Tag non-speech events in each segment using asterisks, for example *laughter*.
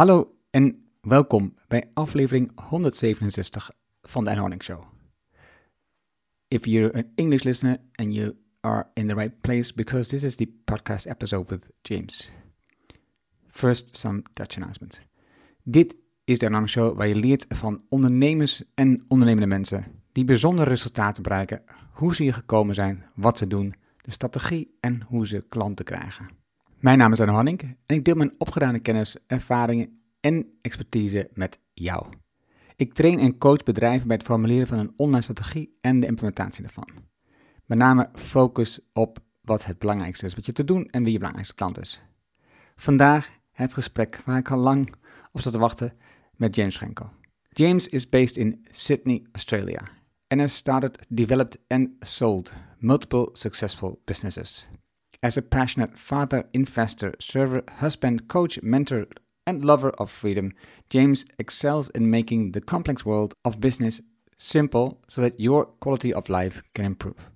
Hallo en welkom bij aflevering 167 van de Anne Show. If you're an English listener and you are in the right place because this is the podcast episode with James. First, some Dutch announcements. Dit is de Anne Show waar je leert van ondernemers en ondernemende mensen die bijzondere resultaten bereiken, hoe ze hier gekomen zijn, wat ze doen, de strategie en hoe ze klanten krijgen. Mijn naam is Anne Hanning en ik deel mijn opgedane kennis, ervaringen en expertise met jou. Ik train en coach bedrijven bij het formuleren van een online strategie en de implementatie daarvan. Met name focus op wat het belangrijkste is wat je te doen en wie je belangrijkste klant is. Vandaag het gesprek waar ik al lang op zat te wachten met James Schenko. James is based in Sydney, Australia and has started, developed and sold multiple successful businesses. As a passionate father, investor, server, husband, coach, mentor, and lover of freedom, James excels in making the complex world of business simple so that your quality of life can improve.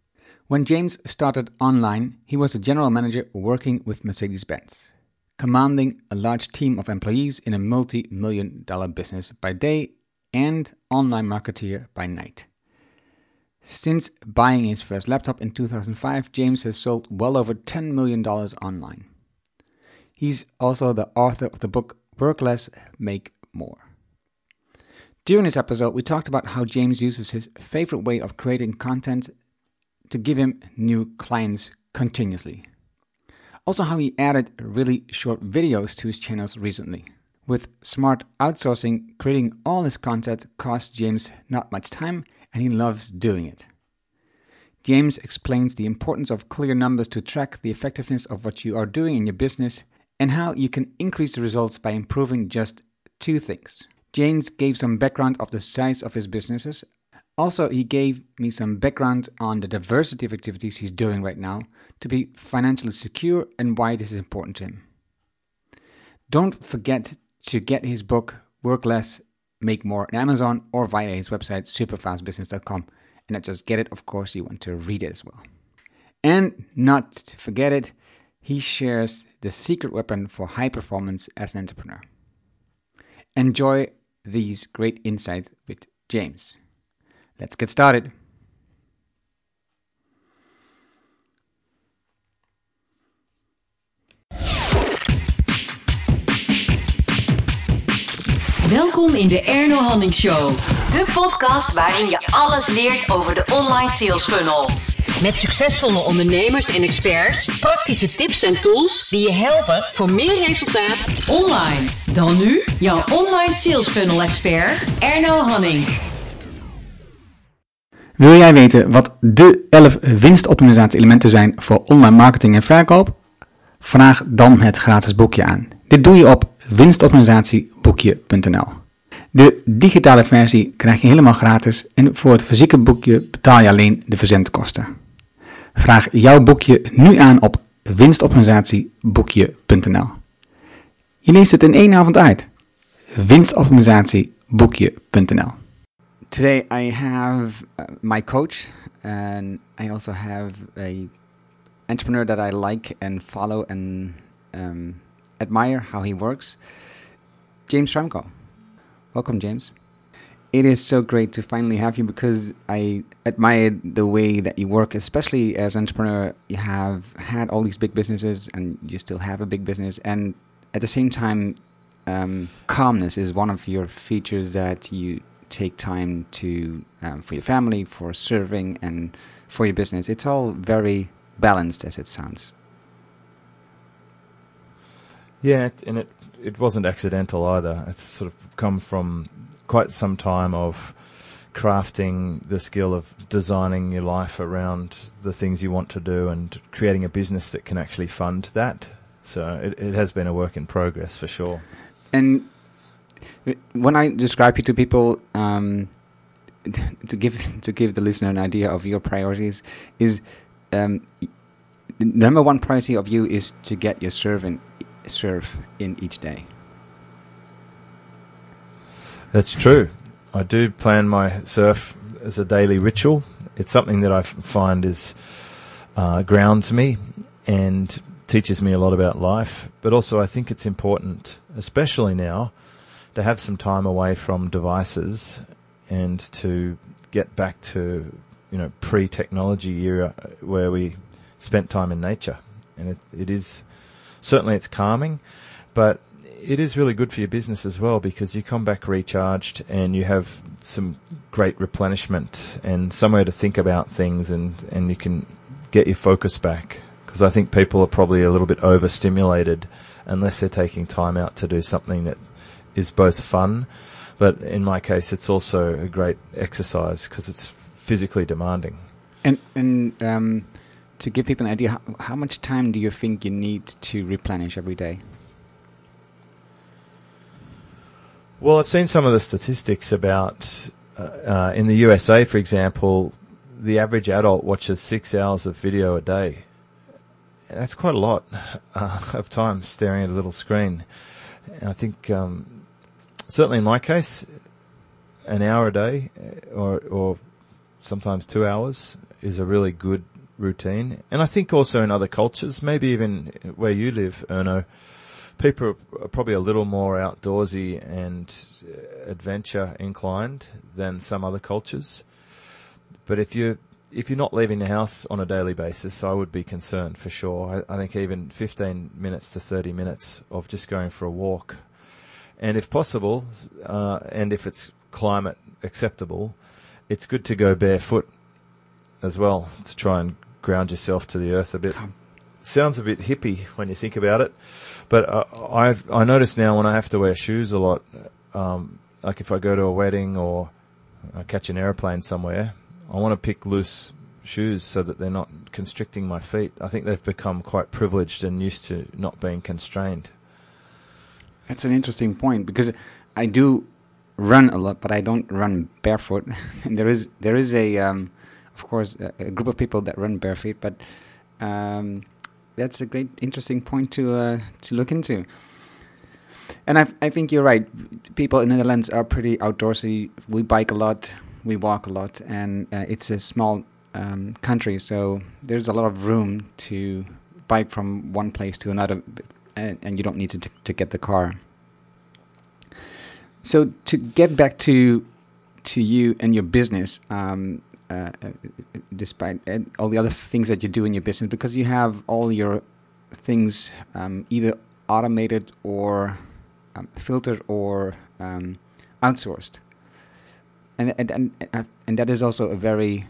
When James started online, he was a general manager working with Mercedes Benz, commanding a large team of employees in a multi million dollar business by day and online marketeer by night. Since buying his first laptop in 2005, James has sold well over $10 million online. He's also the author of the book Work Less, Make More. During this episode, we talked about how James uses his favorite way of creating content to give him new clients continuously. Also, how he added really short videos to his channels recently. With smart outsourcing, creating all his content costs James not much time and he loves doing it. James explains the importance of clear numbers to track the effectiveness of what you are doing in your business and how you can increase the results by improving just two things. James gave some background of the size of his businesses. Also, he gave me some background on the diversity of activities he's doing right now to be financially secure and why this is important to him. Don't forget to get his book, Work Less, Make More, on Amazon or via his website, superfastbusiness.com. And not just get it, of course, you want to read it as well. And not to forget it, he shares the secret weapon for high performance as an entrepreneur. Enjoy these great insights with James. Let's get started. Welkom in de Erno Hanning Show. De podcast waarin je alles leert over de online sales funnel. Met succesvolle ondernemers en experts, praktische tips en tools die je helpen voor meer resultaat online. Dan nu jouw online sales funnel expert Erno Hanning. Wil jij weten wat de 11 winstoptimalisatie-elementen zijn voor online marketing en verkoop? Vraag dan het gratis boekje aan. Dit doe je op winstoptimalisatieboekje.nl. De digitale versie krijg je helemaal gratis en voor het fysieke boekje betaal je alleen de verzendkosten. Vraag jouw boekje nu aan op winstoptimalisatieboekje.nl. Je leest het in één avond uit. winstoptimalisatieboekje.nl. Today I have uh, my coach and I also have a entrepreneur that I like and follow and um, admire how he works, James Schramko. Welcome, James. It is so great to finally have you because I admire the way that you work, especially as an entrepreneur. You have had all these big businesses and you still have a big business. And at the same time, um, calmness is one of your features that you take time to um, for your family, for serving, and for your business. It's all very balanced as it sounds. Yeah, and it it wasn't accidental either. It's sort of come from quite some time of crafting the skill of designing your life around the things you want to do and creating a business that can actually fund that. So it, it has been a work in progress for sure. And when I describe you to people, um, *laughs* to give to give the listener an idea of your priorities, is um, the number one priority of you is to get your servant serve in each day. That's true. I do plan my surf as a daily ritual. It's something that I find is uh, grounds me, and teaches me a lot about life, but also I think it's important, especially now, to have some time away from devices and to get back to you know pre-technology era where we spent time in nature, and it, it is certainly it's calming, but it is really good for your business as well because you come back recharged and you have some great replenishment and somewhere to think about things and, and you can get your focus back because I think people are probably a little bit overstimulated unless they're taking time out to do something that is both fun, but in my case, it's also a great exercise because it's physically demanding. And and um, to give people an idea, how, how much time do you think you need to replenish every day? Well, I've seen some of the statistics about uh, uh, in the USA, for example, the average adult watches six hours of video a day. That's quite a lot *laughs* uh, of time staring at a little screen. And I think, um, certainly in my case, an hour a day, uh, or or sometimes two hours, is a really good routine. And I think also in other cultures, maybe even where you live, Erno, people are probably a little more outdoorsy and uh, adventure inclined than some other cultures. But if you if you're not leaving the house on a daily basis, I would be concerned for sure. I, I, think even 15 minutes to 30 minutes of just going for a walk, and if possible, uh, and if it's climate acceptable, it's good to go barefoot as well to try and ground yourself to the earth a bit. Sounds a bit hippie when you think about it, but uh, I I notice now when I have to wear shoes a lot, um, like if I go to a wedding or I catch an airplane somewhere, I want to pick loose shoes so that they're not constricting my feet. I think they've become quite privileged and used to not being constrained. That's an interesting point because I do run a lot, but I don't run barefoot. and *laughs* there is there is a um, of course, a, a, group of people that run barefoot, but um, that's a great, interesting point to uh, to look into. And I, I think you're right. People in the Netherlands are pretty outdoorsy. We bike a lot, we walk a lot, and uh, it's a small um, country, so there's a lot of room to bike from one place to another, and, and you don't need to t- to get the car. So to get back to to you and your business, um, uh, uh, despite all the other things that you do in your business, because you have all your things um, either automated or um, filtered or um, outsourced, and and and, uh, and that is also a very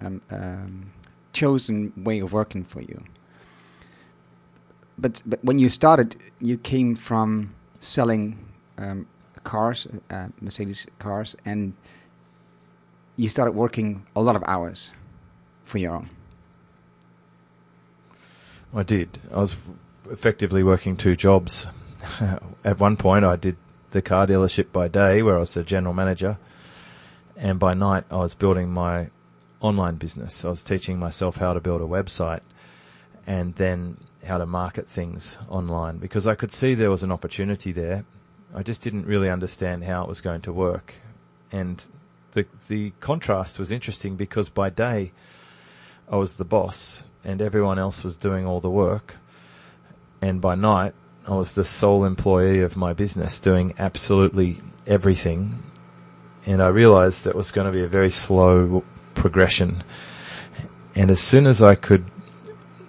um, um, chosen way of working for you. But but when you started, you came from selling um, cars, uh, Mercedes cars, and you started working a lot of hours for your own. I did. I was effectively working two jobs. *laughs* At one point, I did the car dealership by day, where I was the general manager, and by night, I was building my online business. I was teaching myself how to build a website and then how to market things online because I could see there was an opportunity there. I just didn't really understand how it was going to work. And the the contrast was interesting because by day I was the boss and everyone else was doing all the work, and by night I was the sole employee of my business doing absolutely everything. And I realized that was going to be a very slow progression. And as soon as I could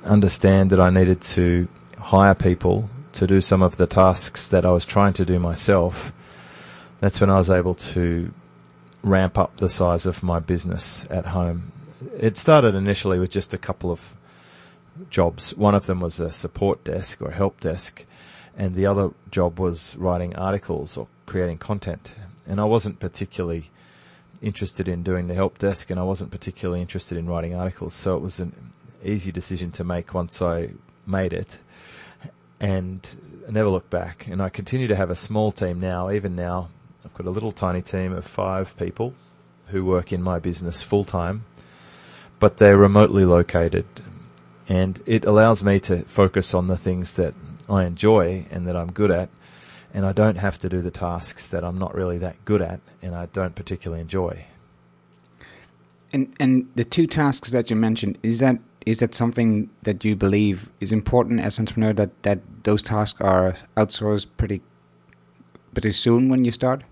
understand that I needed to hire people to do some of the tasks that I was trying to do myself, that's when I was able to ramp up the size of my business at home. It started initially with just a couple of jobs. One of them was a support desk or help desk, and the other job was writing articles or creating content. And I wasn't particularly interested in doing the help desk, and I wasn't particularly interested in writing articles. So it was an easy decision to make once I made it, and I never looked back. And I continue to have a small team now, even now, I've got a little tiny team of five people who work in my business full time, but they're remotely located. And it allows me to focus on the things that I enjoy and that I'm good at. And I don't have to do the tasks that I'm not really that good at and I don't particularly enjoy. And and the two tasks that you mentioned is that is that something that you believe is important as an entrepreneur that, that those tasks are outsourced pretty pretty soon when you start?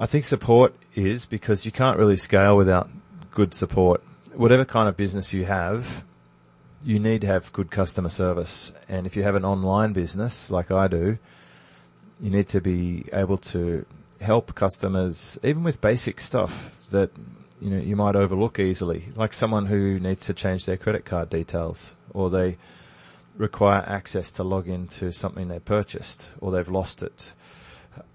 I think support is because you can't really scale without good support. Whatever kind of business you have, you need to have good customer service. And if you have an online business like I do, you need to be able to help customers even with basic stuff that you know you might overlook easily, like someone who needs to change their credit card details or they require access to log into something they purchased or they've lost it.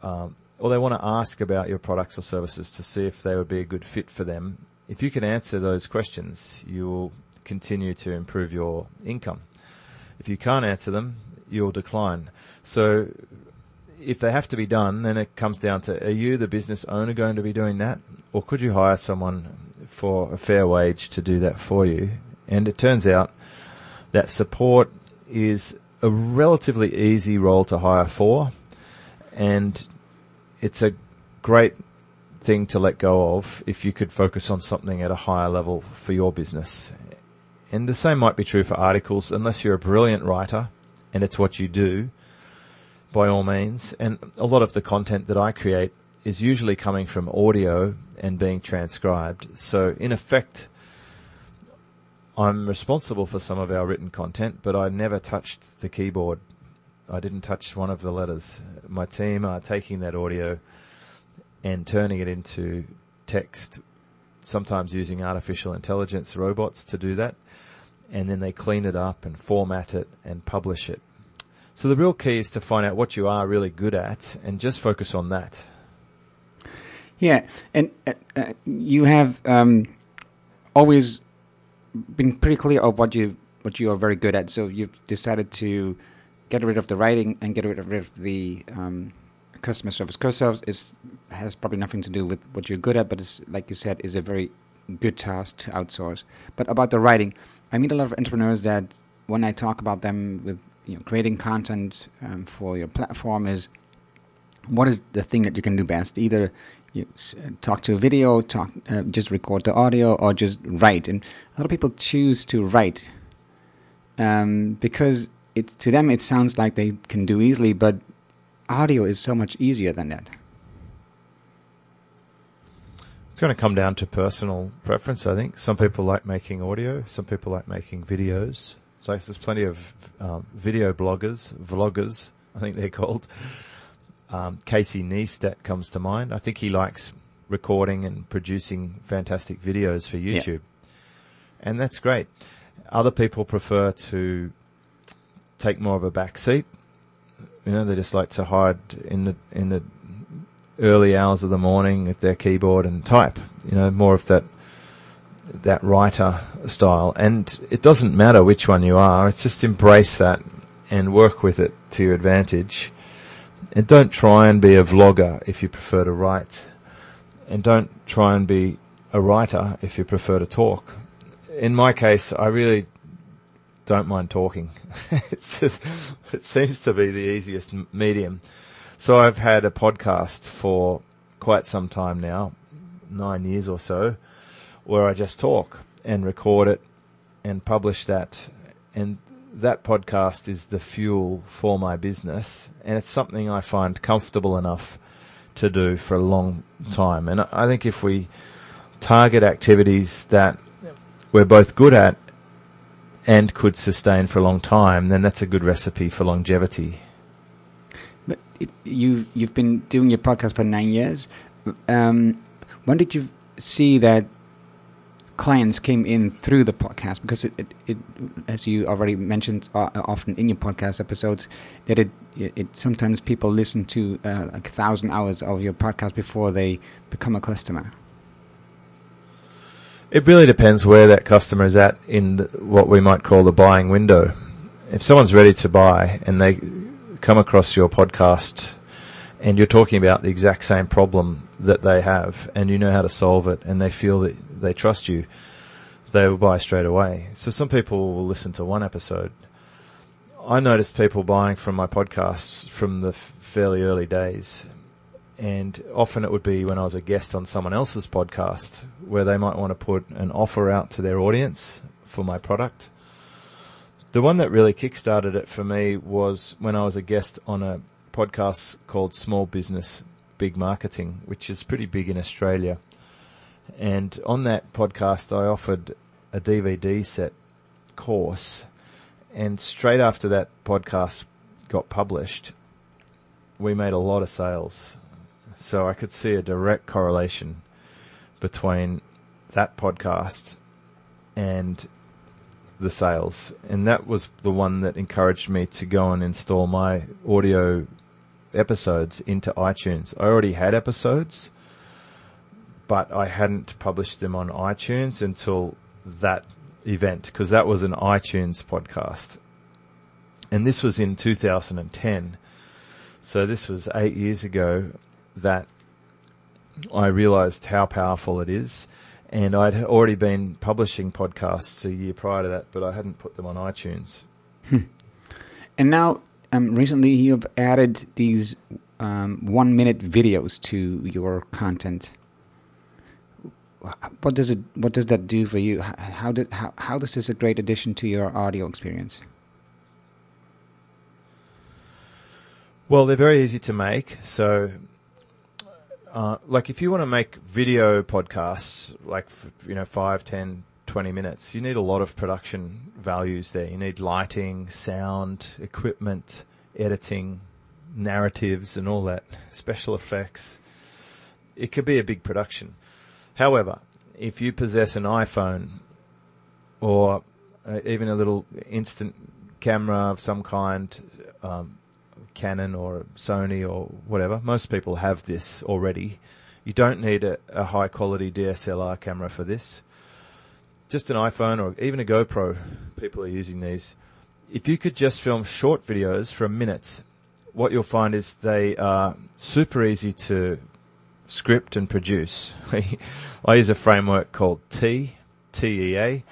Um, or they want to ask about your products or services to see if they would be a good fit for them. If you can answer those questions, you will continue to improve your income. If you can't answer them, you'll decline. So if they have to be done, then it comes down to, are you the business owner going to be doing that? Or could you hire someone for a fair wage to do that for you? And it turns out that support is a relatively easy role to hire for. And it's a great thing to let go of if you could focus on something at a higher level for your business. And the same might be true for articles, unless you're a brilliant writer and it's what you do by all means. And a lot of the content that I create is usually coming from audio and being transcribed. So in effect, I'm responsible for some of our written content, but I never touched the keyboard. I didn't touch one of the letters. My team are taking that audio and turning it into text, sometimes using artificial intelligence robots to do that. And then they clean it up and format it and publish it. So the real key is to find out what you are really good at and just focus on that. Yeah, and uh, uh, you have um, always been pretty clear of what you what you are very good at. So you've decided to get rid of the writing and get rid of the um, customer service. Service is has probably nothing to do with what you're good at, but it's like you said, is a very good task to outsource. But about the writing, I meet a lot of entrepreneurs that when I talk about them with you know, creating content um, for your platform is what is the thing that you can do best? Either you uh, talk to a video, talk, uh, just record the audio, or just write. And a lot of people choose to write um, because it to them it sounds like they can do easily, but audio is so much easier than that. It's going to come down to personal preference, I think. Some people like making audio, some people like making videos. So there's plenty of um, video bloggers, vloggers, I think they're called. Um, Casey Neistat comes to mind. I think he likes recording and producing fantastic videos for YouTube. Yeah. And that's great. Other people prefer to take more of a back seat. You know, they just like to hide in the, in the early hours of the morning at their keyboard and type. You know, more of that that writer style. And it doesn't matter which one you are. It's just embrace that and work with it to your advantage. And don't try and be a vlogger if you prefer to write. And don't try and be a writer if you prefer to talk. In my case, I really don't mind talking. *laughs* just, it seems to be the easiest medium. So I've had a podcast for quite some time now, nine years or so where I just talk and record it and publish that. And that podcast is the fuel for my business. And it's something I find comfortable enough to do for a long time. And I think if we target activities that we're both good at and could sustain for a long time, then that's a good recipe for longevity. But it, you you've been doing your podcast for nine years. Um, when did you see that clients came in through the podcast because it, it, it as you already mentioned uh, often in your podcast episodes that it, it sometimes people listen to uh, like a thousand hours of your podcast before they become a customer it really depends where that customer is at in what we might call the buying window if someone's ready to buy and they come across your podcast and you're talking about the exact same problem that they have and you know how to solve it and they feel that they trust you, they will buy straight away. So some people will listen to one episode. I noticed people buying from my podcasts from the fairly early days. And often it would be when I was a guest on someone else's podcast where they might want to put an offer out to their audience for my product. The one that really kickstarted it for me was when I was a guest on a podcast called Small Business Big Marketing, which is pretty big in Australia. And on that podcast, I offered a DVD set course. And straight after that podcast got published, we made a lot of sales. So I could see a direct correlation between that podcast and the sales. And that was the one that encouraged me to go and install my audio episodes into iTunes. I already had episodes, but I hadn't published them on iTunes until that event because that was an iTunes podcast. And this was in 2010. So this was eight years ago that I realized how powerful it is. And I'd already been publishing podcasts a year prior to that, but I hadn't put them on iTunes. And now, um, recently, you've added these um, one minute videos to your content. What does it? What does that do for you? How, how did how, how does this a great addition to your audio experience? Well, they're very easy to make. So, uh, like if you want to make video podcasts, like, you know, 5, 10, 20 minutes, you need a lot of production values there. You need lighting, sound, equipment, editing, narratives and all that, special effects. It could be a big production. However, if you possess an iPhone or uh, even a little instant camera of some kind, um, Canon or Sony or whatever. Most people have this already. You don't need a, a high quality DSLR camera for this. Just an iPhone or even a GoPro, people are using these. If you could just film short videos for a minute, what you'll find is they are super easy to script and produce. *laughs* I use a framework called T, T-E-A.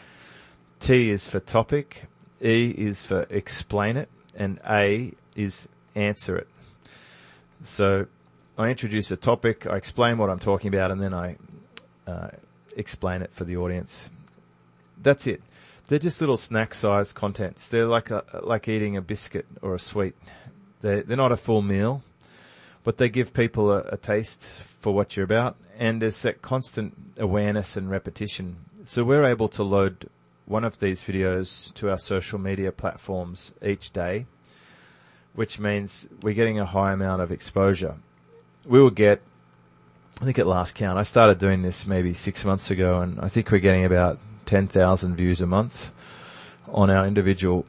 T is for topic, E is for explain it, and A is answer it. So I introduce a topic, I explain what I'm talking about, and then I uh, explain it for the audience. That's it. They're just little snack-sized contents. They're like a, like eating a biscuit or a sweet. They're, they're not a full meal, but they give people a, a taste for what you're about, and there's that constant awareness and repetition. So we're able to load one of these videos to our social media platforms each day which means we're getting a high amount of exposure. We will get, I think at last count, I started doing this maybe six months ago, and I think we're getting about 10,000 views a month on our individual.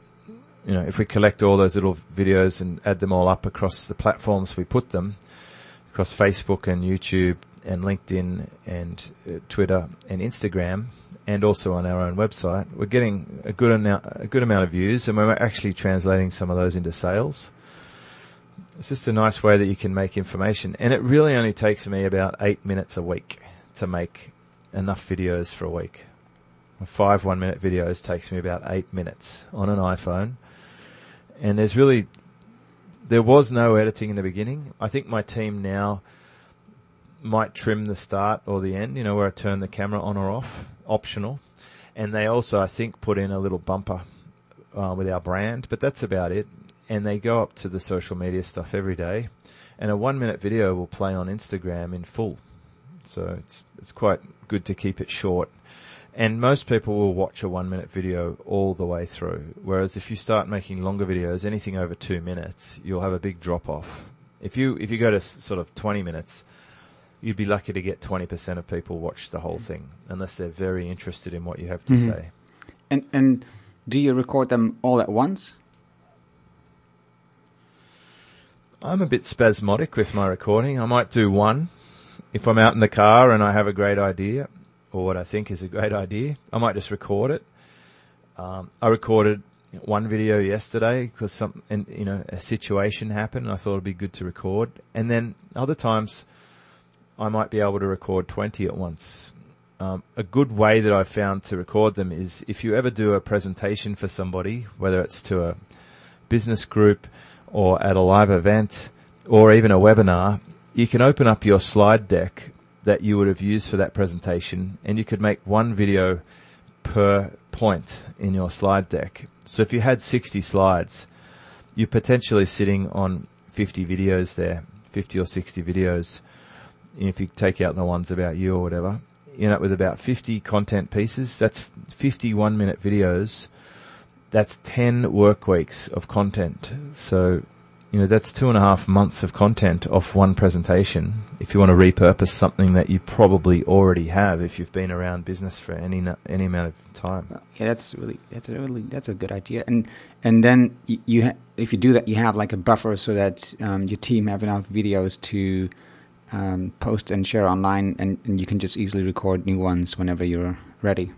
You know, if we collect all those little videos and add them all up across the platforms we put them, across Facebook and YouTube and LinkedIn and uh, Twitter and Instagram, and also on our own website, we're getting a good amount, a good amount of views, and we're actually translating some of those into sales. It's just a nice way that you can make information, and it really only takes me about eight minutes a week to make enough videos for a week. Five one-minute videos takes me about eight minutes on an iPhone, and there's really there was no editing in the beginning. I think my team now might trim the start or the end, you know, where I turn the camera on or off, optional. And they also, I think, put in a little bumper uh, with our brand, but that's about it. And they go up to the social media stuff every day. And a one minute video will play on Instagram in full. So it's, it's quite good to keep it short. And most people will watch a one minute video all the way through. Whereas if you start making longer videos, anything over two minutes, you'll have a big drop off. If you, if you go to sort of 20 minutes, you'd be lucky to get 20% of people watch the whole thing unless they're very interested in what you have to Mhm. say. And and do you record them all at once? I'm a bit spasmodic with my recording. I might do one if I'm out in the car and I have a great idea or what I think is a great idea. I might just record it. Um, I recorded one video yesterday because some, and you know, a situation happened and I thought it'd be good to record. And then other times I might be able to record 20 at once. Um, a good way that I've found to record them is if you ever do a presentation for somebody, whether it's to a business group or at a live event or even a webinar, you can open up your slide deck that you would have used for that presentation and you could make one video per point in your slide deck. So if you had 60 slides, you're potentially sitting on 50 videos there, 50 or 60 videos. If you take out the ones about you or whatever, you end up with about 50 content pieces. That's 51 minute videos. That's 10 work weeks of content. So you know, that's two and a half months of content off one presentation. If you want to repurpose something that you probably already have, if you've been around business for any any amount of time. Yeah, that's really that's a really that's a good idea. And and then you, you ha- if you do that, you have like a buffer so that um, your team have enough videos to um, post and share online, and, and you can just easily record new ones whenever you're ready.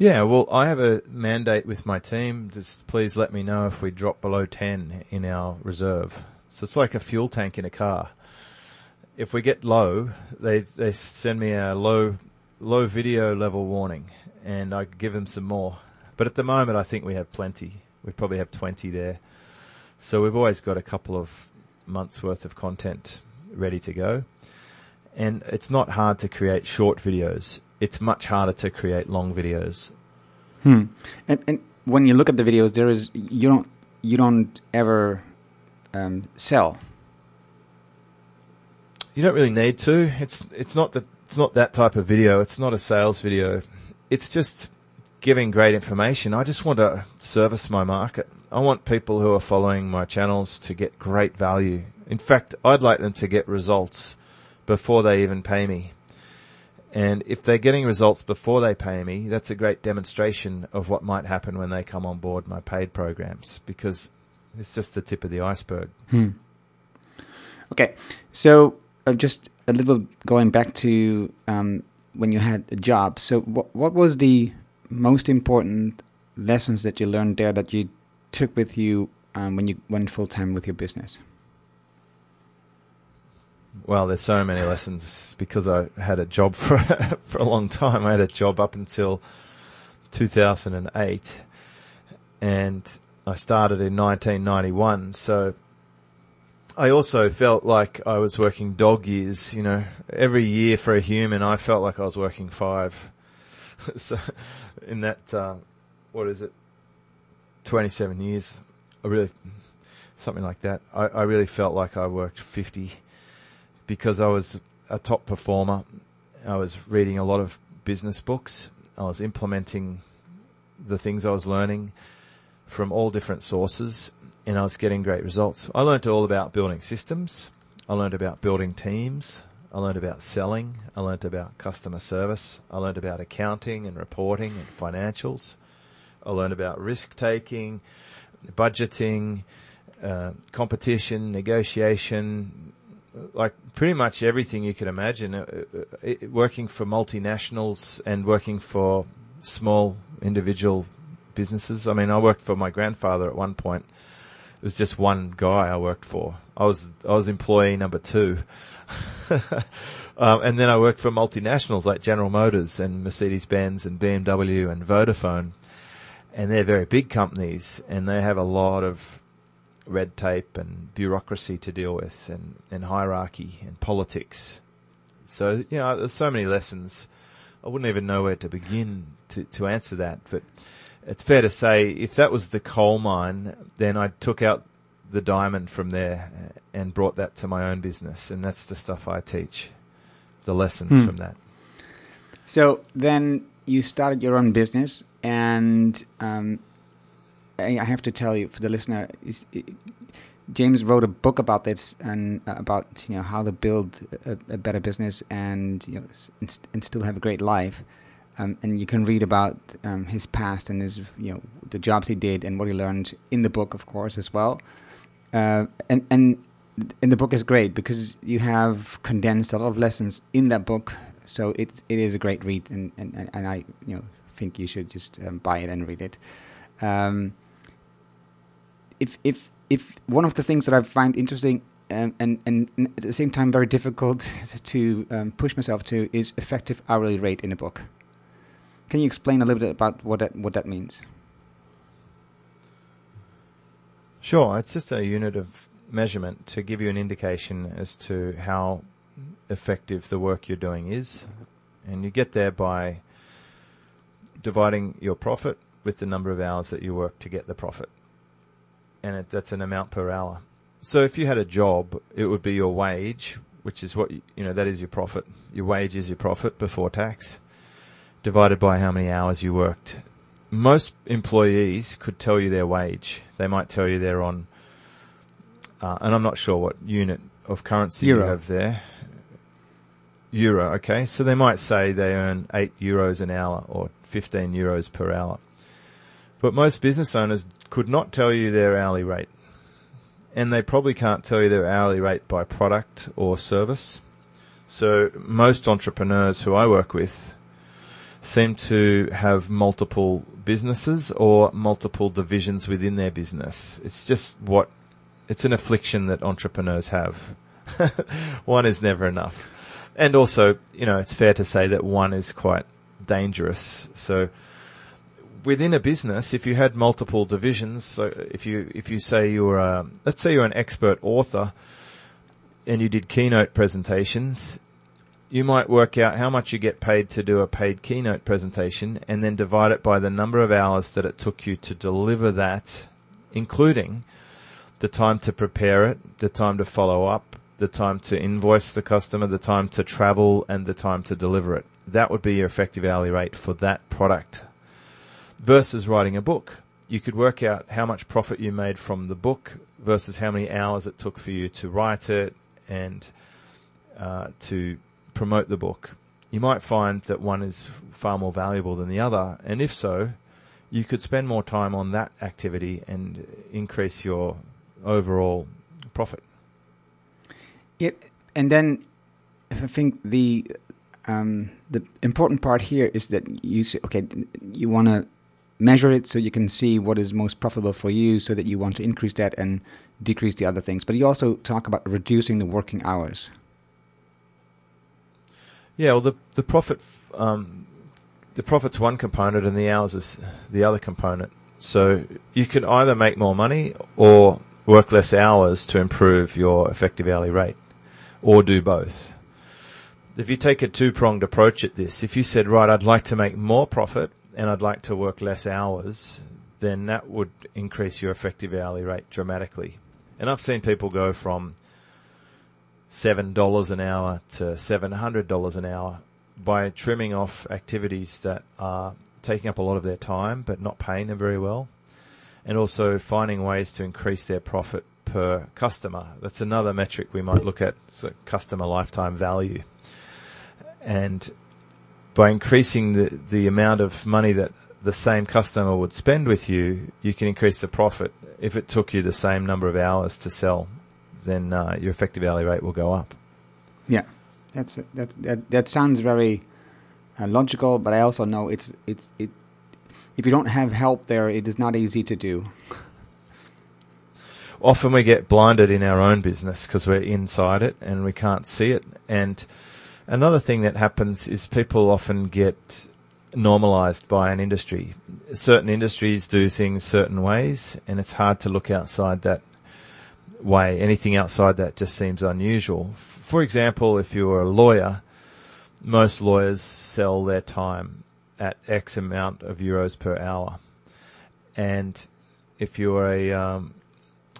Yeah, well, I have a mandate with my team. Just please let me know if we drop below 10 in our reserve. So it's like a fuel tank in a car. If we get low, they they send me a low low video level warning, and I give them some more. But at the moment, I think we have plenty. We probably have 20 there. So we've always got a couple of months worth of content ready to go. And it's not hard to create short videos it's much harder to create long videos. Hmm. And, and when you look at the videos, there is you don't you don't ever um, sell. You don't really need to. It's it's not that it's not that type of video. It's not a sales video. It's just giving great information. I just want to service my market. I want people who are following my channels to get great value. In fact, I'd like them to get results before they even pay me. And if they're getting results before they pay me, that's a great demonstration of what might happen when they come on board my paid programs because it's just the tip of the iceberg. Hmm. Okay, so uh, just a little going back to um, when you had a job. So, what what was the most important lessons that you learned there that you took with you um, when you went full time with your business? Well, there's so many lessons because I had a job *laughs* for for a long time. I had a job up until 2008, and I started in 1991. So I also felt like I was working dog years. You know, every year for a human, I felt like I was working five. *laughs* so in that, uh, what is it, 27 years, I really something like that. I, I really felt like I worked 50 because I was a top performer. I was reading a lot of business books. I was implementing the things I was learning from all different sources and I was getting great results. I learned all about building systems. I learned about building teams. I learned about selling. I learned about customer service. I learned about accounting and reporting and financials. I learned about risk taking, budgeting, uh, competition, negotiation, like pretty much everything you could imagine. Uh, uh, working for multinationals and working for small individual businesses. I mean, I worked for my grandfather at one point. It was just one guy I worked for. I was I was employee number two. *laughs* um, and then I worked for multinationals like General Motors and Mercedes Benz and BMW and Vodafone. And they're very big companies and they have a lot of red tape and bureaucracy to deal with and, and hierarchy and politics. So, you know, there's so many lessons. I wouldn't even know where to begin to, to answer that, but it's fair to say if that was the coal mine, then I took out the diamond from there and brought that to my own business. And that's the stuff I teach, the lessons hmm. from that. So then you started your own business and um, I have to tell you for the listener, it, James wrote a book about this and uh, about you know how to build a, a, better business and you know and, and still have a great life. Um, and you can read about um, his past and his you know the jobs he did and what he learned in the book, of course, as well. Uh, and and and the book is great because you have condensed a lot of lessons in that book. So it it is a great read, and and, and I you know think you should just um, buy it and read it. If if if one of the things that I find interesting um, and and at the same time very difficult *laughs* to um, push myself to is effective hourly rate in a book. Can you explain a little bit about what that what that means? Sure, it's just a unit of measurement to give you an indication as to how effective the work you're doing is. And you get there by dividing your profit with the number of hours that you work to get the profit. And it, that's an amount per hour. So if you had a job, it would be your wage, which is what, you, you know, that is your profit. Your wage is your profit before tax, divided by how many hours you worked. Most employees could tell you their wage. They might tell you they're on, uh, and I'm not sure what unit of currency Euro. you have there. Euro, okay. So they might say they earn 8 euros an hour or 15 euros per hour. But most business owners could not tell you their hourly rate. And they probably can't tell you their hourly rate by product or service. So most entrepreneurs who I work with seem to have multiple businesses or multiple divisions within their business. It's just what, it's an affliction that entrepreneurs have. *laughs* one is never enough. And also, you know, it's fair to say that one is quite dangerous. So within a business, if you had multiple divisions, so if you, if you say you're, a, let's say you're an expert author and you did keynote presentations, you might work out how much you get paid to do a paid keynote presentation and then divide it by the number of hours that it took you to deliver that, including the time to prepare it, the time to follow up, the time to invoice the customer, the time to travel, and the time to deliver it. That would be your effective hourly rate for that product. Versus writing a book. You could work out how much profit you made from the book versus how many hours it took for you to write it and uh, to promote the book. You might find that one is far more valuable than the other, and if so, you could spend more time on that activity and increase your overall profit. Yeah, and then I think the um, the important part here is that you say, okay, you want to measure it so you can see what is most profitable for you, so that you want to increase that and decrease the other things. But you also talk about reducing the working hours. Yeah, well, the the profit um, the profit's one component, and the hours is the other component. So you can either make more money or work less hours to improve your effective hourly rate, or do both. If you take a two pronged approach at this, if you said, right, I'd like to make more profit and I'd like to work less hours, then that would increase your effective hourly rate dramatically. And I've seen people go from seven dollars an hour to seven hundred dollars an hour by trimming off activities that are taking up a lot of their time but not paying them very well, and also finding ways to increase their profit per customer. That's another metric we might look at, so customer lifetime value. And by increasing the, the amount of money that the same customer would spend with you, you can increase the profit. If it took you the same number of hours to sell, then uh, your effective hourly rate will go up. Yeah, that's that that that sounds very uh, logical, but I also know it's it's it. If you don't have help there, it is not easy to do. Often we get blinded in our own business because we're inside it and we can't see it. And another thing that happens is people often get normalized by an industry. Certain industries do things certain ways, and it's hard to look outside that way. Anything outside that just seems unusual. For example, if you're a lawyer, most lawyers sell their time at X amount of euros per hour. And if you're a um,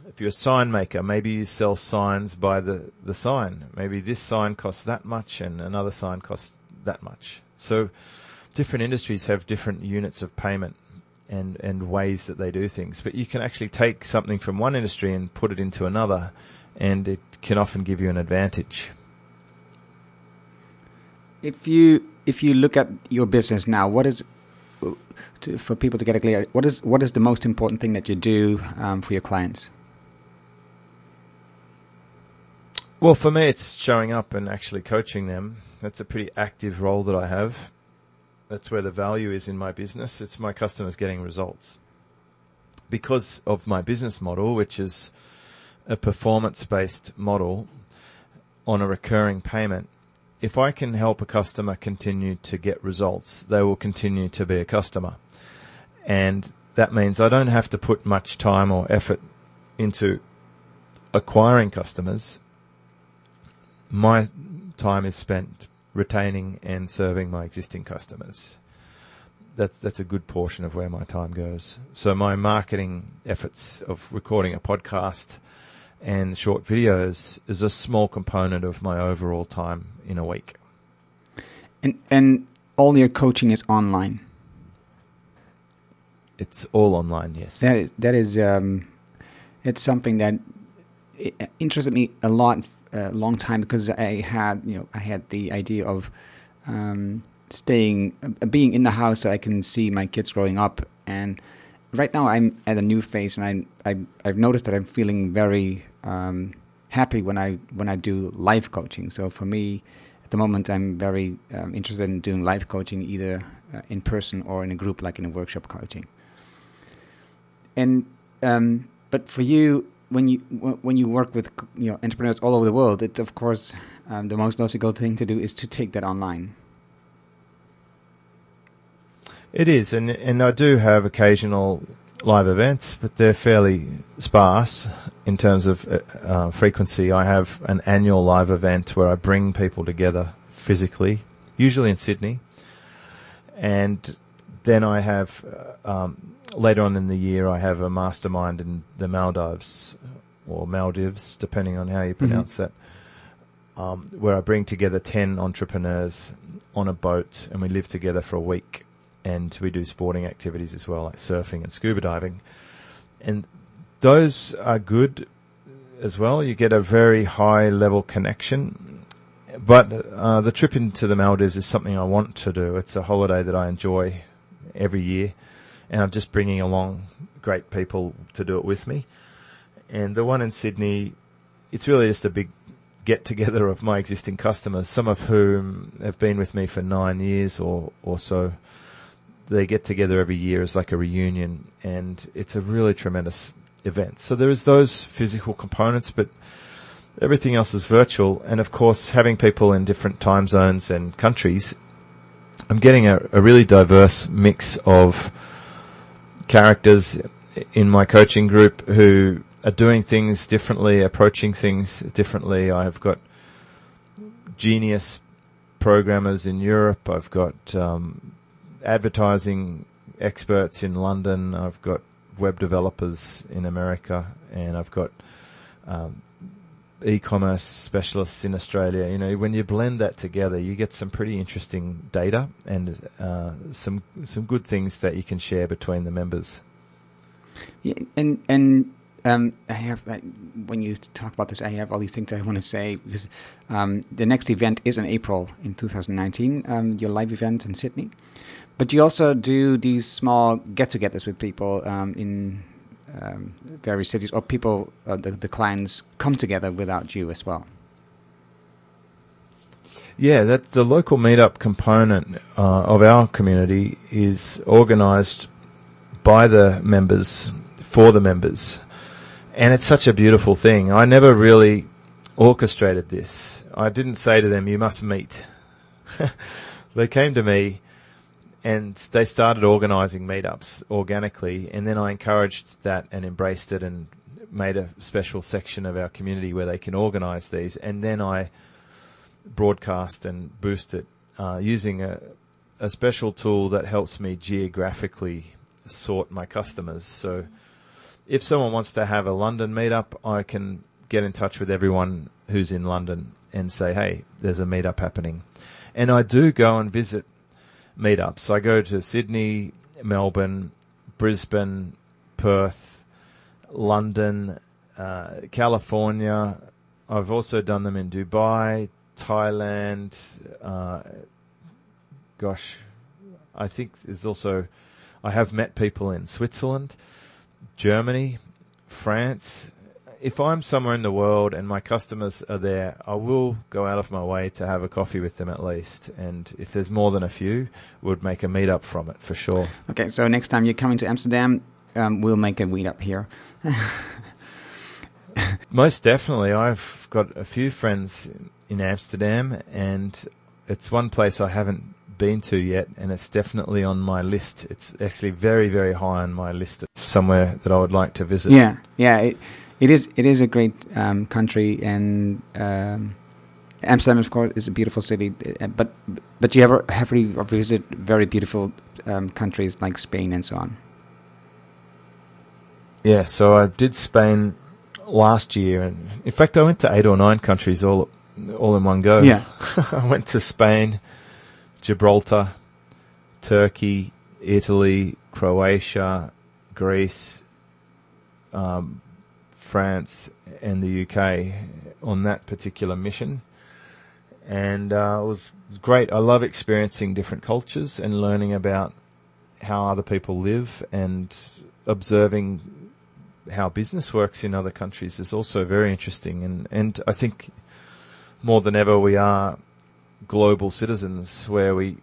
if you're a sign maker, maybe you sell signs by the, the sign. Maybe this sign costs that much and another sign costs that much. So different industries have different units of payment and, and ways that they do things. But you can actually take something from one industry and put it into another and it can often give you an advantage. If you if you look at your business now, what is to, for people to get it clear? What is what is the most important thing that you do um, for your clients? Well, for me, it's showing up and actually coaching them. That's a pretty active role that I have. That's where the value is in my business. It's my customers getting results. Because of my business model, which is a performance based model on a recurring payment, if I can help a customer continue to get results, they will continue to be a customer. And that means I don't have to put much time or effort into acquiring customers, my time is spent retaining and serving my existing customers. That, that's a good portion of where my time goes. So my marketing efforts of recording a podcast and short videos is a small component of my overall time in a week. And and all your coaching is online. It's all online, yes. That is, that is um, it's something that interested me a lot a long time because I had you know I had the idea of um, staying uh, being in the house so I can see my kids growing up. And right now I'm at a new phase and I, I I've noticed that I'm feeling very um, happy when I when I do live coaching. So for me at the moment I'm very um, interested in doing live coaching either uh, in person or in a group like in a workshop coaching. And um, but for you when you when you work with you know entrepreneurs all over the world, it of course um, the most logical thing to do is to take that online. It is, and and I do have occasional live events, but they're fairly sparse in terms of uh, uh frequency. I have an annual live event where I bring people together physically, usually in Sydney, and then I have uh, um, later on in the year, I have a mastermind in the Maldives or Maldives, depending on how you mm-hmm. pronounce mm-hmm. that, um, where I bring together 10 entrepreneurs on a boat and we live together for a week and we do sporting activities as well, like surfing and scuba diving. And those are good as well. You get a very high level connection. But uh, the trip into the Maldives is something I want to do. It's a holiday that I enjoy every year and I'm just bringing along great people to do it with me. And the one in Sydney, it's really just a big get together of my existing customers, some of whom have been with me for nine years or, or so. They get together every year as like a reunion and it's a really tremendous event. So there is those physical components, but everything else is virtual. And of course, having people in different time zones and countries, I'm getting a, a really diverse mix of characters in my coaching group who are doing things differently, approaching things differently. I've got genius programmers in Europe. I've got um, advertising experts in London. I've got web developers in America, and I've got um, e-commerce specialists in Australia. You know, when you blend that together, you get some pretty interesting data and uh, some some good things that you can share between the members. Yeah, and and um, I have when you talk about this, I have all these things I want to say because um, the next event is in April in 2019, um, your live event in Sydney. But you also do these small get-togethers with people um, in um, various cities, or people, uh, the, the clients come together without you as well. Yeah, that the local meetup component uh, of our community is organised by the members for the members, and it's such a beautiful thing. I never really orchestrated this. I didn't say to them, "You must meet." *laughs* they came to me and they started organising meetups organically, and then I encouraged that and embraced it and made a special section of our community where they can organise these, and then I broadcast and boost it uh, using a, a special tool that helps me geographically sort my customers. So if someone wants to have a London meetup, I can get in touch with everyone who's in London and say, hey, there's a meetup happening. And I do go and visit meetups. I go to Sydney, Melbourne, Brisbane, Perth, London, uh, California. I've also done them in Dubai, Thailand. Uh, gosh, I think there's also, I have met people in Switzerland, Germany, France, if I'm somewhere in the world and my customers are there, I will go out of my way to have a coffee with them at least. And if there's more than a few, we'd make a meetup from it for sure. Okay, so next time you're coming to Amsterdam, um, we'll make a meetup here. *laughs* Most definitely. I've got a few friends in Amsterdam, and it's one place I haven't been to yet, and it's definitely on my list. It's actually very, very high on my list of somewhere that I would like to visit. Yeah, yeah. It, It is it is a great um, country, and um, Amsterdam, of course, is a beautiful city. uh, But but you ever have you visit very beautiful um, countries like Spain and so on? Yeah, so I did Spain last year, and in fact, I went to eight or nine countries all all in one go. Yeah. *laughs* I went to Spain, Gibraltar, Turkey, Italy, Croatia, Greece, um, France, and the UK on that particular mission. And uh, it was great. I love experiencing different cultures and learning about how other people live and observing how business works in other countries is also very interesting. And, and I think more than ever we are global citizens where we,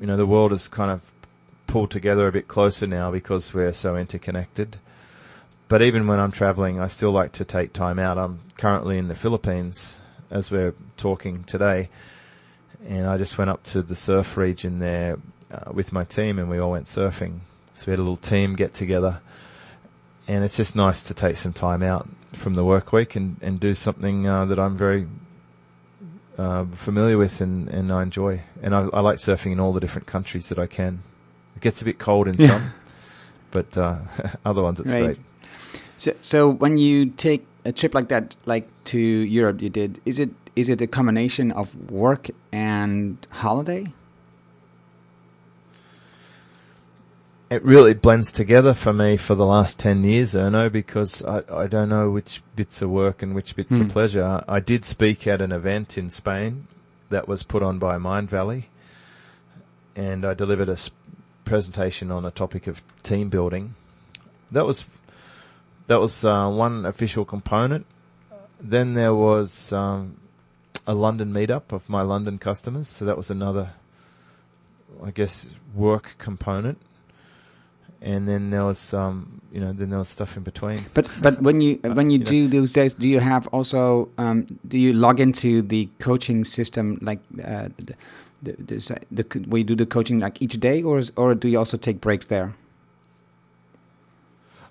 you know, the world is kind of pulled together a bit closer now because we're so interconnected. But even when I'm traveling, I still like to take time out. I'm currently in the Philippines as we're talking today. And I just went up to the surf region there uh, with my team and we all went surfing. So we had a little team get together and it's just nice to take some time out from the work week and, and do something uh, that I'm very uh, familiar with and, and I enjoy. And I, I like surfing in all the different countries that I can. It gets a bit cold in some, but uh, *laughs* other ones it's Right. great. So, so when you take a trip like that, like to Europe, you did, is it is it a combination of work and holiday? It really blends together for me for the last 10 years, Erno, because I, I don't know which bits are work and which bits Hmm. are pleasure. I did speak at an event in Spain that was put on by Mindvalley, and I delivered a presentation on a topic of team building. That was that was uh, one official component. Then there was um, a London meetup of my London customers, so that was another, I guess, work component and then there was um you know then there was stuff in between But but when you Uh, when you you know. do those days, do you have also um, do you log into the coaching system like uh, the, the, the, the you do the coaching like each day, or is, or do you also take breaks there?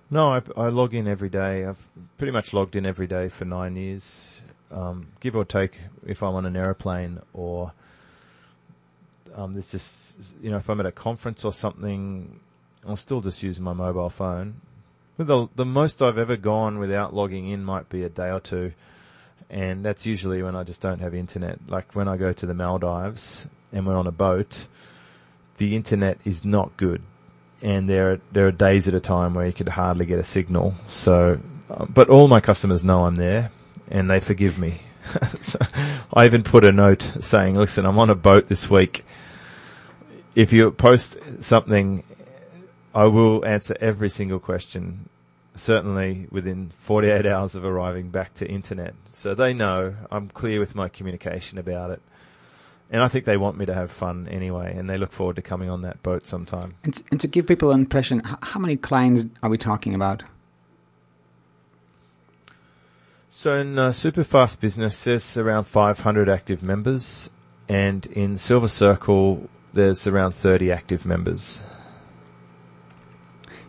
No I, I log in every day. I've pretty much logged in every day for nine years. Um give or take if i'm on an aeroplane or um there's you know if i'm at a conference or something i'll still just use my mobile phone. But the the most i've ever gone without logging in might be a day or two. And that's usually when i just don't have internet. Like when i go to the maldives and we're on a boat the internet is not good and there are, there are days at a time where you could hardly get a signal. So, uh, but all my customers know I'm there and they forgive me. *laughs* so I even put a note saying, listen, I'm on a boat this week. If you post something, I will answer every single question, certainly within 48 hours of arriving back to internet. So they know I'm clear with my communication about it. And I think they want me to have fun anyway, and they look forward to coming on that boat sometime. And, t- and to give people an impression, how many clients are we talking about? So in uh, Superfast Business, there's around 500 active members, and in Silver Circle, there's around 30 active members.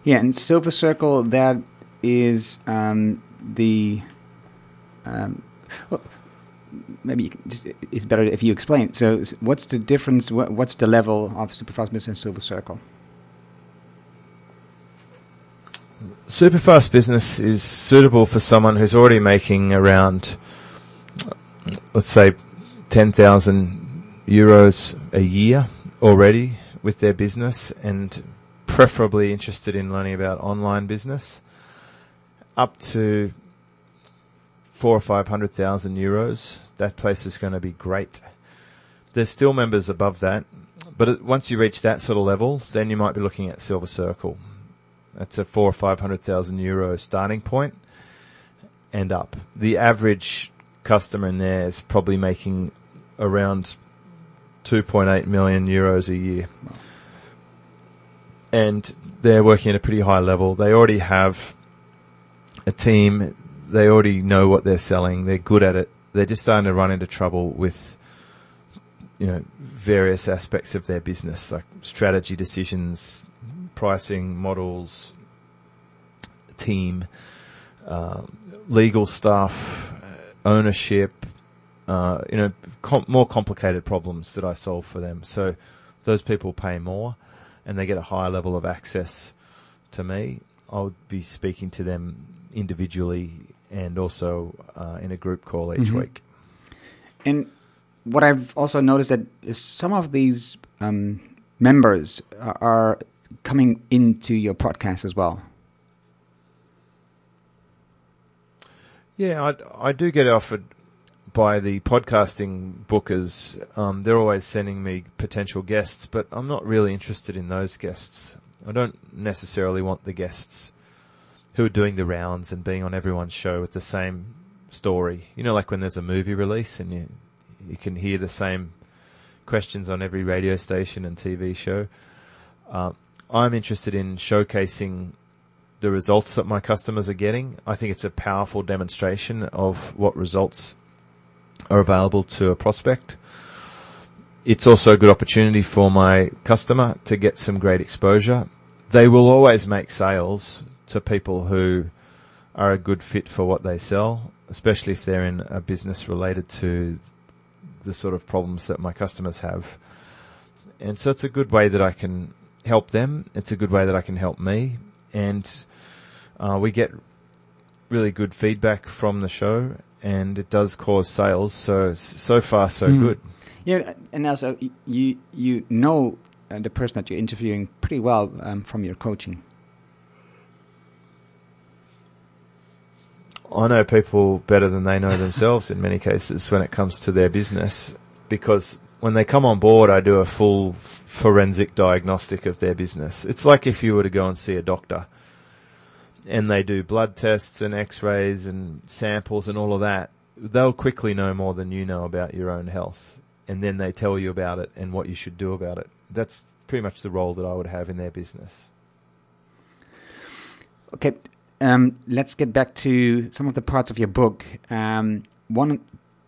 Yeah, and Silver Circle that is um, the um, well, maybe just, it's better if you explain. So, what's the difference? What, what's the level of Superfast Business and Silver Circle? Superfast Business is suitable for someone who's already making around, let's say, 10,000 euros a year already with their business and preferably interested in learning about online business up to four or five hundred thousand euros. That place is going to be great. There's still members above that, but once you reach that sort of level, then you might be looking at Silver Circle. That's a four or five hundred thousand euro starting point and up. The average customer in there is probably making around 2.8 million euros a year. And they're working at a pretty high level. They already have a team. They already know what they're selling. They're good at it. They're just starting to run into trouble with, you know, various aspects of their business, like strategy decisions, pricing models, team. um, legal stuff, uh, ownership, uh, you know, com- more complicated problems that I solve for them. So those people pay more, and they get a higher level of access to me. I'll be speaking to them individually and also uh, in a group call each Mhm. week. And what I've also noticed that some of these um, members are, are coming into your podcast as well. Yeah, I, I do get offered by the podcasting bookers. Um, they're always sending me potential guests, but I'm not really interested in those guests. I don't necessarily want the guests who are doing the rounds and being on everyone's show with the same story. You know, like when there's a movie release and you you can hear the same questions on every radio station and TV show. Uh, I'm interested in showcasing the results that my customers are getting. I think it's a powerful demonstration of what results are available to a prospect. It's also a good opportunity for my customer to get some great exposure. They will always make sales to people who are a good fit for what they sell, especially if they're in a business related to the sort of problems that my customers have. And so it's a good way that I can help them. It's a good way that I can help me. And uh, we get really good feedback from the show and it does cause sales. So, so far, so Hmm. good. Yeah, and also you you know uh, the person that you're interviewing pretty well um, from your coaching. I know people better than they know themselves in many cases when it comes to their business because when they come on board, I do a full forensic diagnostic of their business. It's like if you were to go and see a doctor and they do blood tests and x-rays and samples and all of that. They'll quickly know more than you know about your own health and then they tell you about it and what you should do about it. That's pretty much the role that I would have in their business. Okay, um, let's get back to some of the parts of your book. Um, one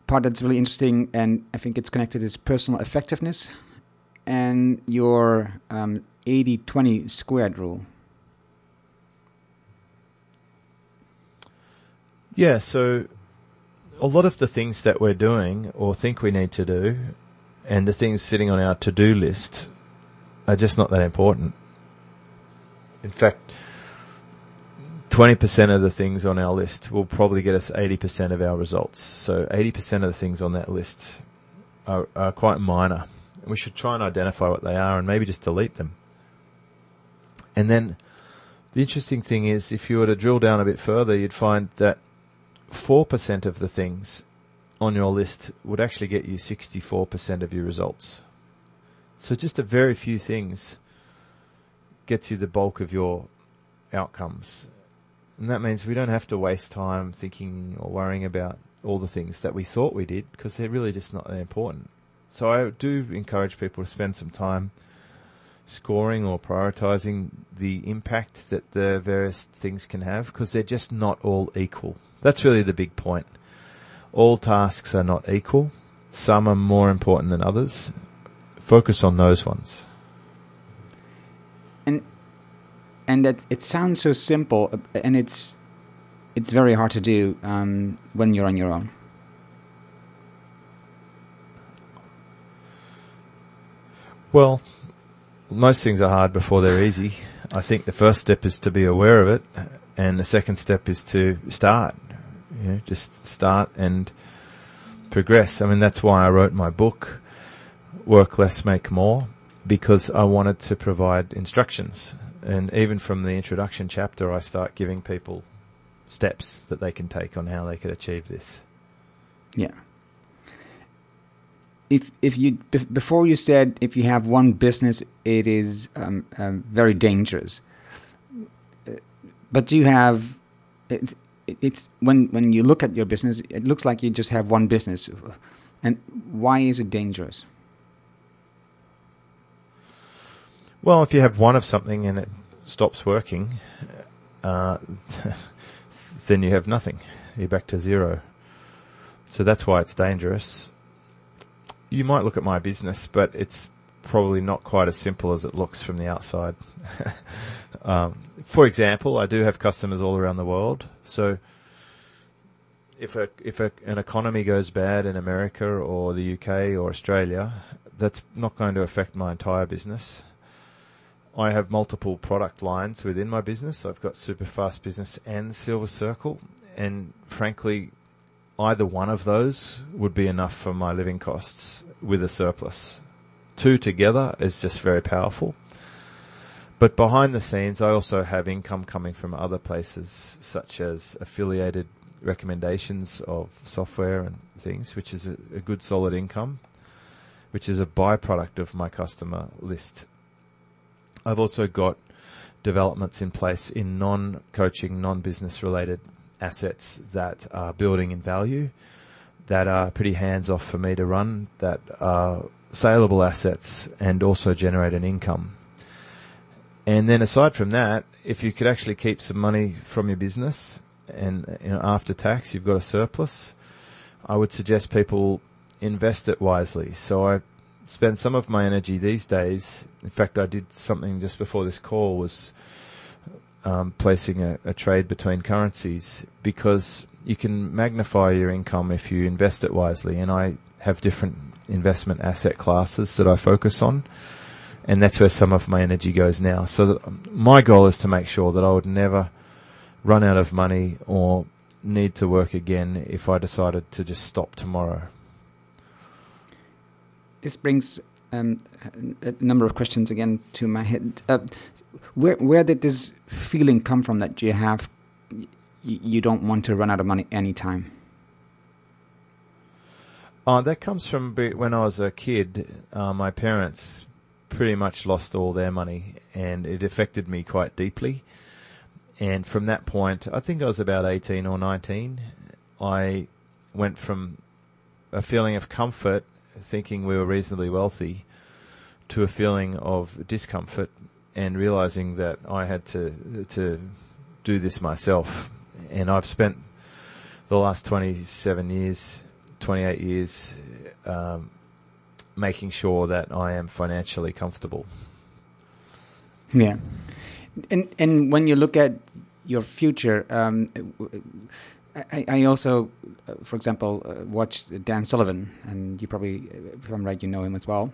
part that's really interesting, and I think it's connected, is personal effectiveness and your um, 80 20 squared rule. Yeah, so a lot of the things that we're doing or think we need to do and the things sitting on our to-do list are just not that important. In fact, 20% of the things on our list will probably get us 80% of our results. So 80% of the things on that list are, are quite minor. We should try and identify what they are and maybe just delete them. And then the interesting thing is if you were to drill down a bit further, you'd find that 4% of the things on your list would actually get you 64% of your results. So just a very few things gets you the bulk of your outcomes. And that means we don't have to waste time thinking or worrying about all the things that we thought we did because they're really just not that important. So I do encourage people to spend some time scoring or prioritizing the impact that the various things can have because they're just not all equal. That's really the big point. All tasks are not equal. Some are more important than others. Focus on those ones. And and that it sounds so simple, uh, and it's it's very hard to do um, when you're on your own. Well, most things are hard before they're easy. I think the first step is to be aware of it, and the second step is to start. You know, just start and progress. I mean, that's why I wrote my book, Work Less, Make More, because I wanted to provide instructions. And even from the introduction chapter, I start giving people steps that they can take on how they could achieve this. Yeah. If if you before you said if you have one business, it is um, um, very dangerous. But you have it, it's when when you look at your business, it looks like you just have one business. And why is it dangerous? Well, if you have one of something and it stops working, uh, *laughs* then you have nothing. You're back to zero. So that's why it's dangerous. You might look at my business, but it's probably not quite as simple as it looks from the outside. *laughs* um, for example, I do have customers all around the world, so if a, if a, an economy goes bad in America or the UK or Australia, that's not going to affect my entire business. I have multiple product lines within my business. I've got Superfast Business and Silver Circle, and frankly, either one of those would be enough for my living costs with a surplus. Two together is just very powerful. But behind the scenes, I also have income coming from other places, such as affiliated recommendations of software and things, which is a, a good solid income, which is a byproduct of my customer list. I've also got developments in place in non-coaching, non-business related assets that are building in value, that are pretty hands off for me to run, that are saleable assets and also generate an income. And then aside from that, if you could actually keep some money from your business and you know, after tax you've got a surplus, I would suggest people invest it wisely. So I spend some of my energy these days. In fact, I did something just before this call was um, placing a, a trade between currencies because you can magnify your income if you invest it wisely. And I have different investment asset classes that I focus on. And that's where some of my energy goes now. So that my goal is to make sure that I would never run out of money or need to work again if I decided to just stop tomorrow. This brings um, a number of questions again to my head. Uh, where where did this feeling come from that you have you don't want to run out of money anytime? Oh, that comes from when I was a kid. Uh, my parents pretty much lost all their money, and it affected me quite deeply. And from that point, I think I was about 18 or 19, I went from a feeling of comfort, thinking we were reasonably wealthy, to a feeling of discomfort and realizing that I had to, to do this myself. And I've spent the last 27 years, 28 years, um, making sure that I am financially comfortable. Yeah. And and when you look at your future, um, I, I, also, uh, for example, uh, watched Dan Sullivan, and you probably, if I'm right, you know him as well,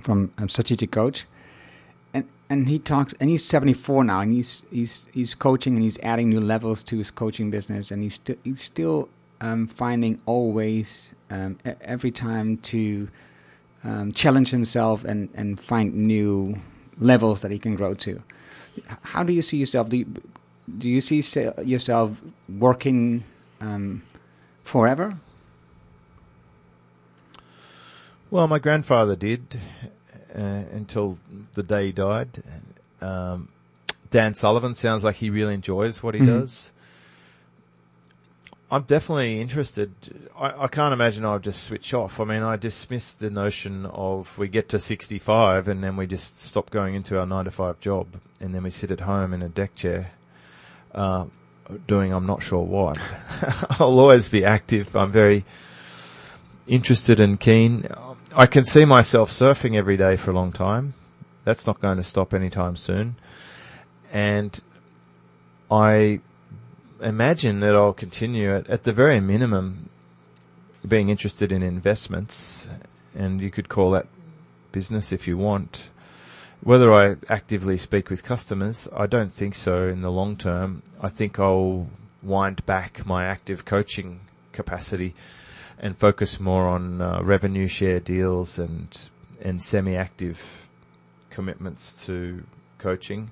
from um, Strategic Coach, and and he talks, and he's 74 now, and he's he's he's coaching, and he's adding new levels to his coaching business, and he's still he's still um, finding always um, every time to um, challenge himself and and find new levels that he can grow to. How do you see yourself? Do you, do you see yourself working um, forever? Well, my grandfather did uh, until the day he died. Um, Dan Sullivan sounds like he really enjoys what he mm-hmm. does. I'm definitely interested. I, I, can't imagine I'll just switch off. I mean, I dismiss the notion of we get to 65 and then we just stop going into our nine to five job and then we sit at home in a deck chair, uh, doing I'm not sure what. *laughs* I'll always be active. I'm very interested and keen. I can see myself surfing every day for a long time. That's not going to stop anytime soon. And I imagine that I'll continue at, at the very minimum being interested in investments, and you could call that business if you want. Whether I actively speak with customers, I don't think so in the long term. I think I'll wind back my active coaching capacity and focus more on uh, revenue share deals and and semi-active commitments to coaching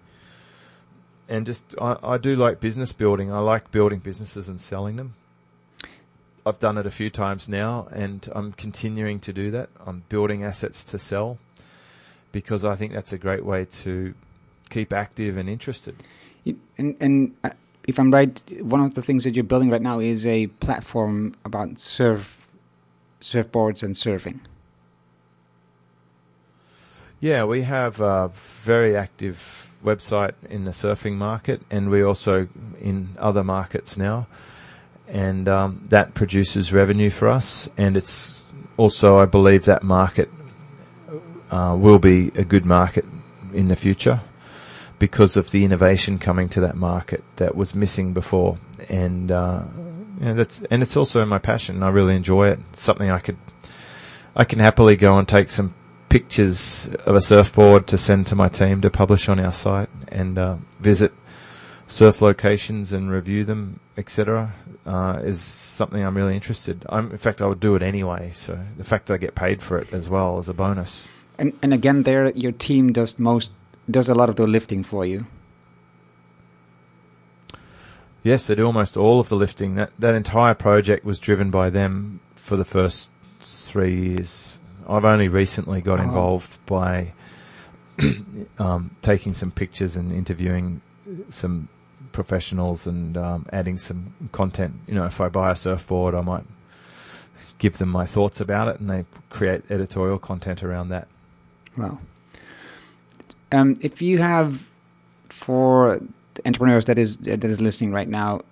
and just I, I do like business building. I like building businesses and selling them. I've done it a few times now, and I'm continuing to do that. I'm building assets to sell because I think that's a great way to keep active and interested. And, and uh, if I'm right, one of the things that you're building right now is a platform about surf surfboards and surfing. Yeah, we have a very active website in the surfing market, and we also in other markets now, and um, that produces revenue for us. And it's also, I believe, that market uh, will be a good market in the future because of the innovation coming to that market that was missing before. And, uh, you know, that's, and it's also my passion. I really enjoy it. It's something I could, I can happily go and take some pictures of a surfboard to send to my team to publish on our site and, uh, visit surf locations and review them, etc. Uh, is something I'm really interested. I'm, in fact, I would do it anyway. So the fact that I get paid for it as well is a bonus. And and again, there your team does most does a lot of the lifting for you. Yes, they do almost all of the lifting. That that entire project was driven by them for the first three years. I've only recently got Oh. involved by *coughs* um, taking some pictures and interviewing some professionals and um, adding some content. You know, if I buy a surfboard, I might give them my thoughts about it, and they create editorial content around that. Wow. Um, if you have for entrepreneurs that is that is listening right now,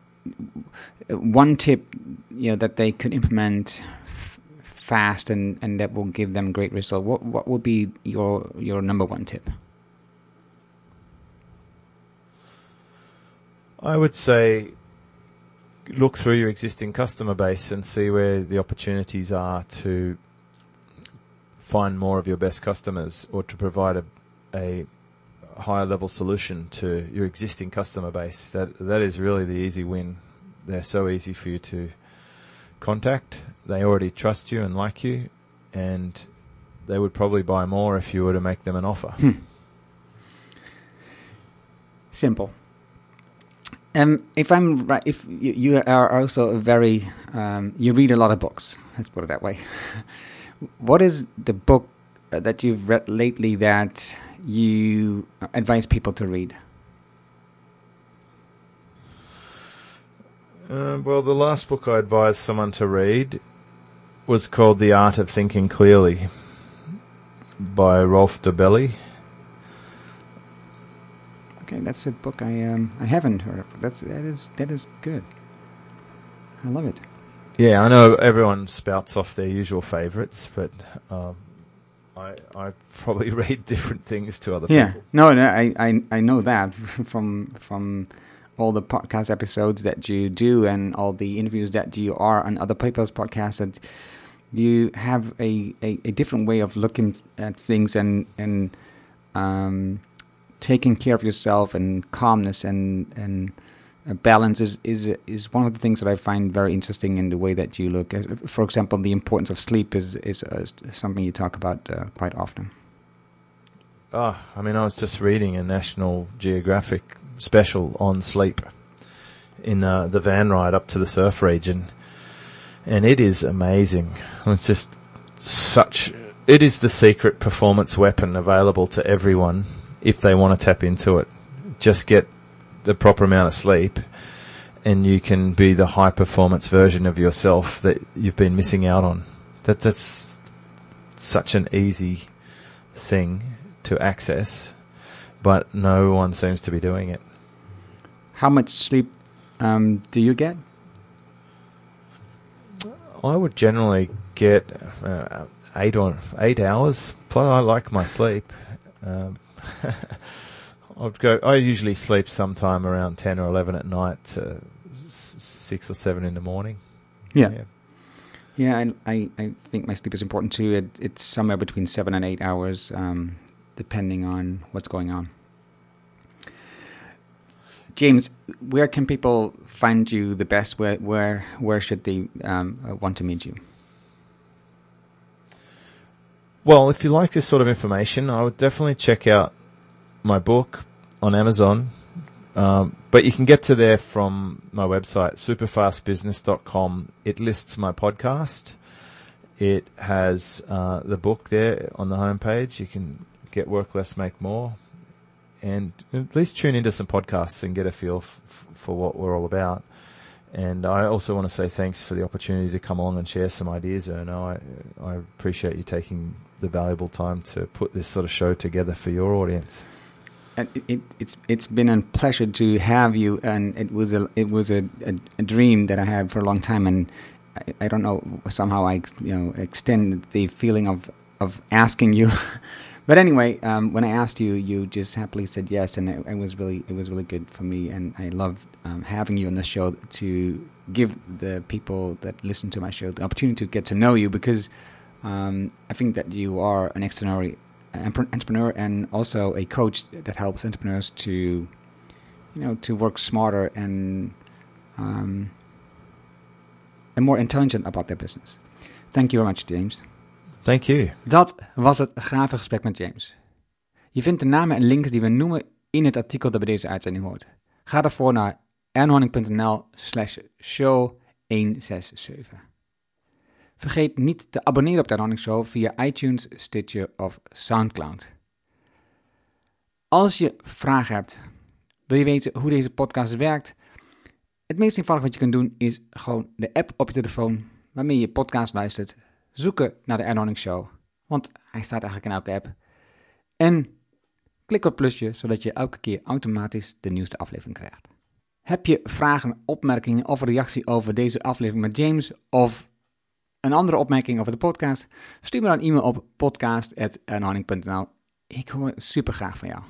one tip you know that they could implement fast and, and that will give them great result. What what would be your your number one tip? I would say look through your existing customer base and see where the opportunities are to find more of your best customers or to provide a, a higher level solution to your existing customer base. That that is really the easy win. They're so easy for you to contact. They already trust you and like you and they would probably buy more if you were to make them an offer. Simple. Um, if I'm right, if you, you are also a very um, you read a lot of books. Let's put it that way. *laughs* what is the book uh, that you've read lately that you advise people to read? Uh, well, the last book I advised someone to read was called The Art of Thinking Clearly by Rolf Dobelli. Okay, that's a book I um I haven't heard of. That's that is that is good. I love it. Yeah, I know everyone spouts off their usual favourites, but um, I I probably *laughs* read different things to other Yeah, people. no, no, I, I I know that *laughs* from from all the podcast episodes that you do and all the interviews that you are on other people's podcasts that you have a, a, a different way of looking at things and and um, taking care of yourself and calmness and and balance is, is is one of the things that I find very interesting in the way that you look. For example, the importance of sleep is is, uh, something you talk about uh, quite often. Ah, I mean, I was just reading a National Geographic special on sleep in uh, the van ride up to the surf region, and it is amazing. It's just such. It is the secret performance weapon available to everyone if they want to tap into it. Just get the proper amount of sleep, and you can be the high performance version of yourself that you've been missing out on. That that's such an easy thing to access, but no one seems to be doing it. How much sleep um, do you get? I would generally get uh, eight or eight hours. Plus, I like my sleep. Um, *laughs* I'd go. I usually sleep sometime around ten or eleven at night to six or seven in the morning. Yeah, yeah. I, I, I think my sleep is important too. It, it's somewhere between seven and eight hours, um, depending on what's going on. James, where can people find you the best? Where where where should they um, uh, want to meet you? Well, if you like this sort of information, I would definitely check out my book on Amazon. Um, but you can get to there from my website, superfastbusiness.com. It lists my podcast. It has uh, the book there on the homepage. You can get Work Less, Make More. And at least tune into some podcasts and get a feel f- for what we're all about. And I also want to say thanks for the opportunity to come along and share some ideas, Erno. I, I appreciate you taking the valuable time to put this sort of show together for your audience. It, it's it's been a pleasure to have you, and it was a it was a, a, a dream that I had for a long time, and I, I don't know somehow I you know extend the feeling of of asking you, *laughs* But anyway, um, when I asked you, you just happily said yes, and it, it was really it was really good for me, and I love um, having you on the show to give the people that listen to my show the opportunity to get to know you because um, I think that you are an extraordinary entrepreneur and also a coach that helps entrepreneurs to, you know, to work smarter and um, and more intelligent about their business. Thank you very much, James. Thank you. Dat was het gave gesprek met James. Je vindt de namen en links die we noemen in het artikel dat bij deze uitzending hoort. Ga daarvoor naar ernhorning.nl slash show 167. Vergeet niet te abonneren op de Ernhorning Show via iTunes, Stitcher of Soundcloud. Als je vragen hebt, wil je weten hoe deze podcast werkt? Het meest eenvoudige wat je kunt doen is gewoon de app op je telefoon waarmee je podcast luistert zoeken naar de Ernhorning Show, want hij staat eigenlijk in elke app. En klik op plusje, zodat je elke keer automatisch de nieuwste aflevering krijgt. Heb je vragen, opmerkingen of reactie over deze aflevering met James of een andere opmerking over de podcast? Stuur me dan een e-mail op podcast.ernhorning.nl. Ik hoor super graag van jou.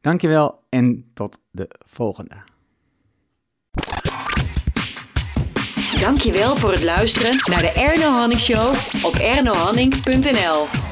Dankjewel en tot de volgende. Dankjewel voor het luisteren naar de Erno Hanning Show op ernohanning.nl.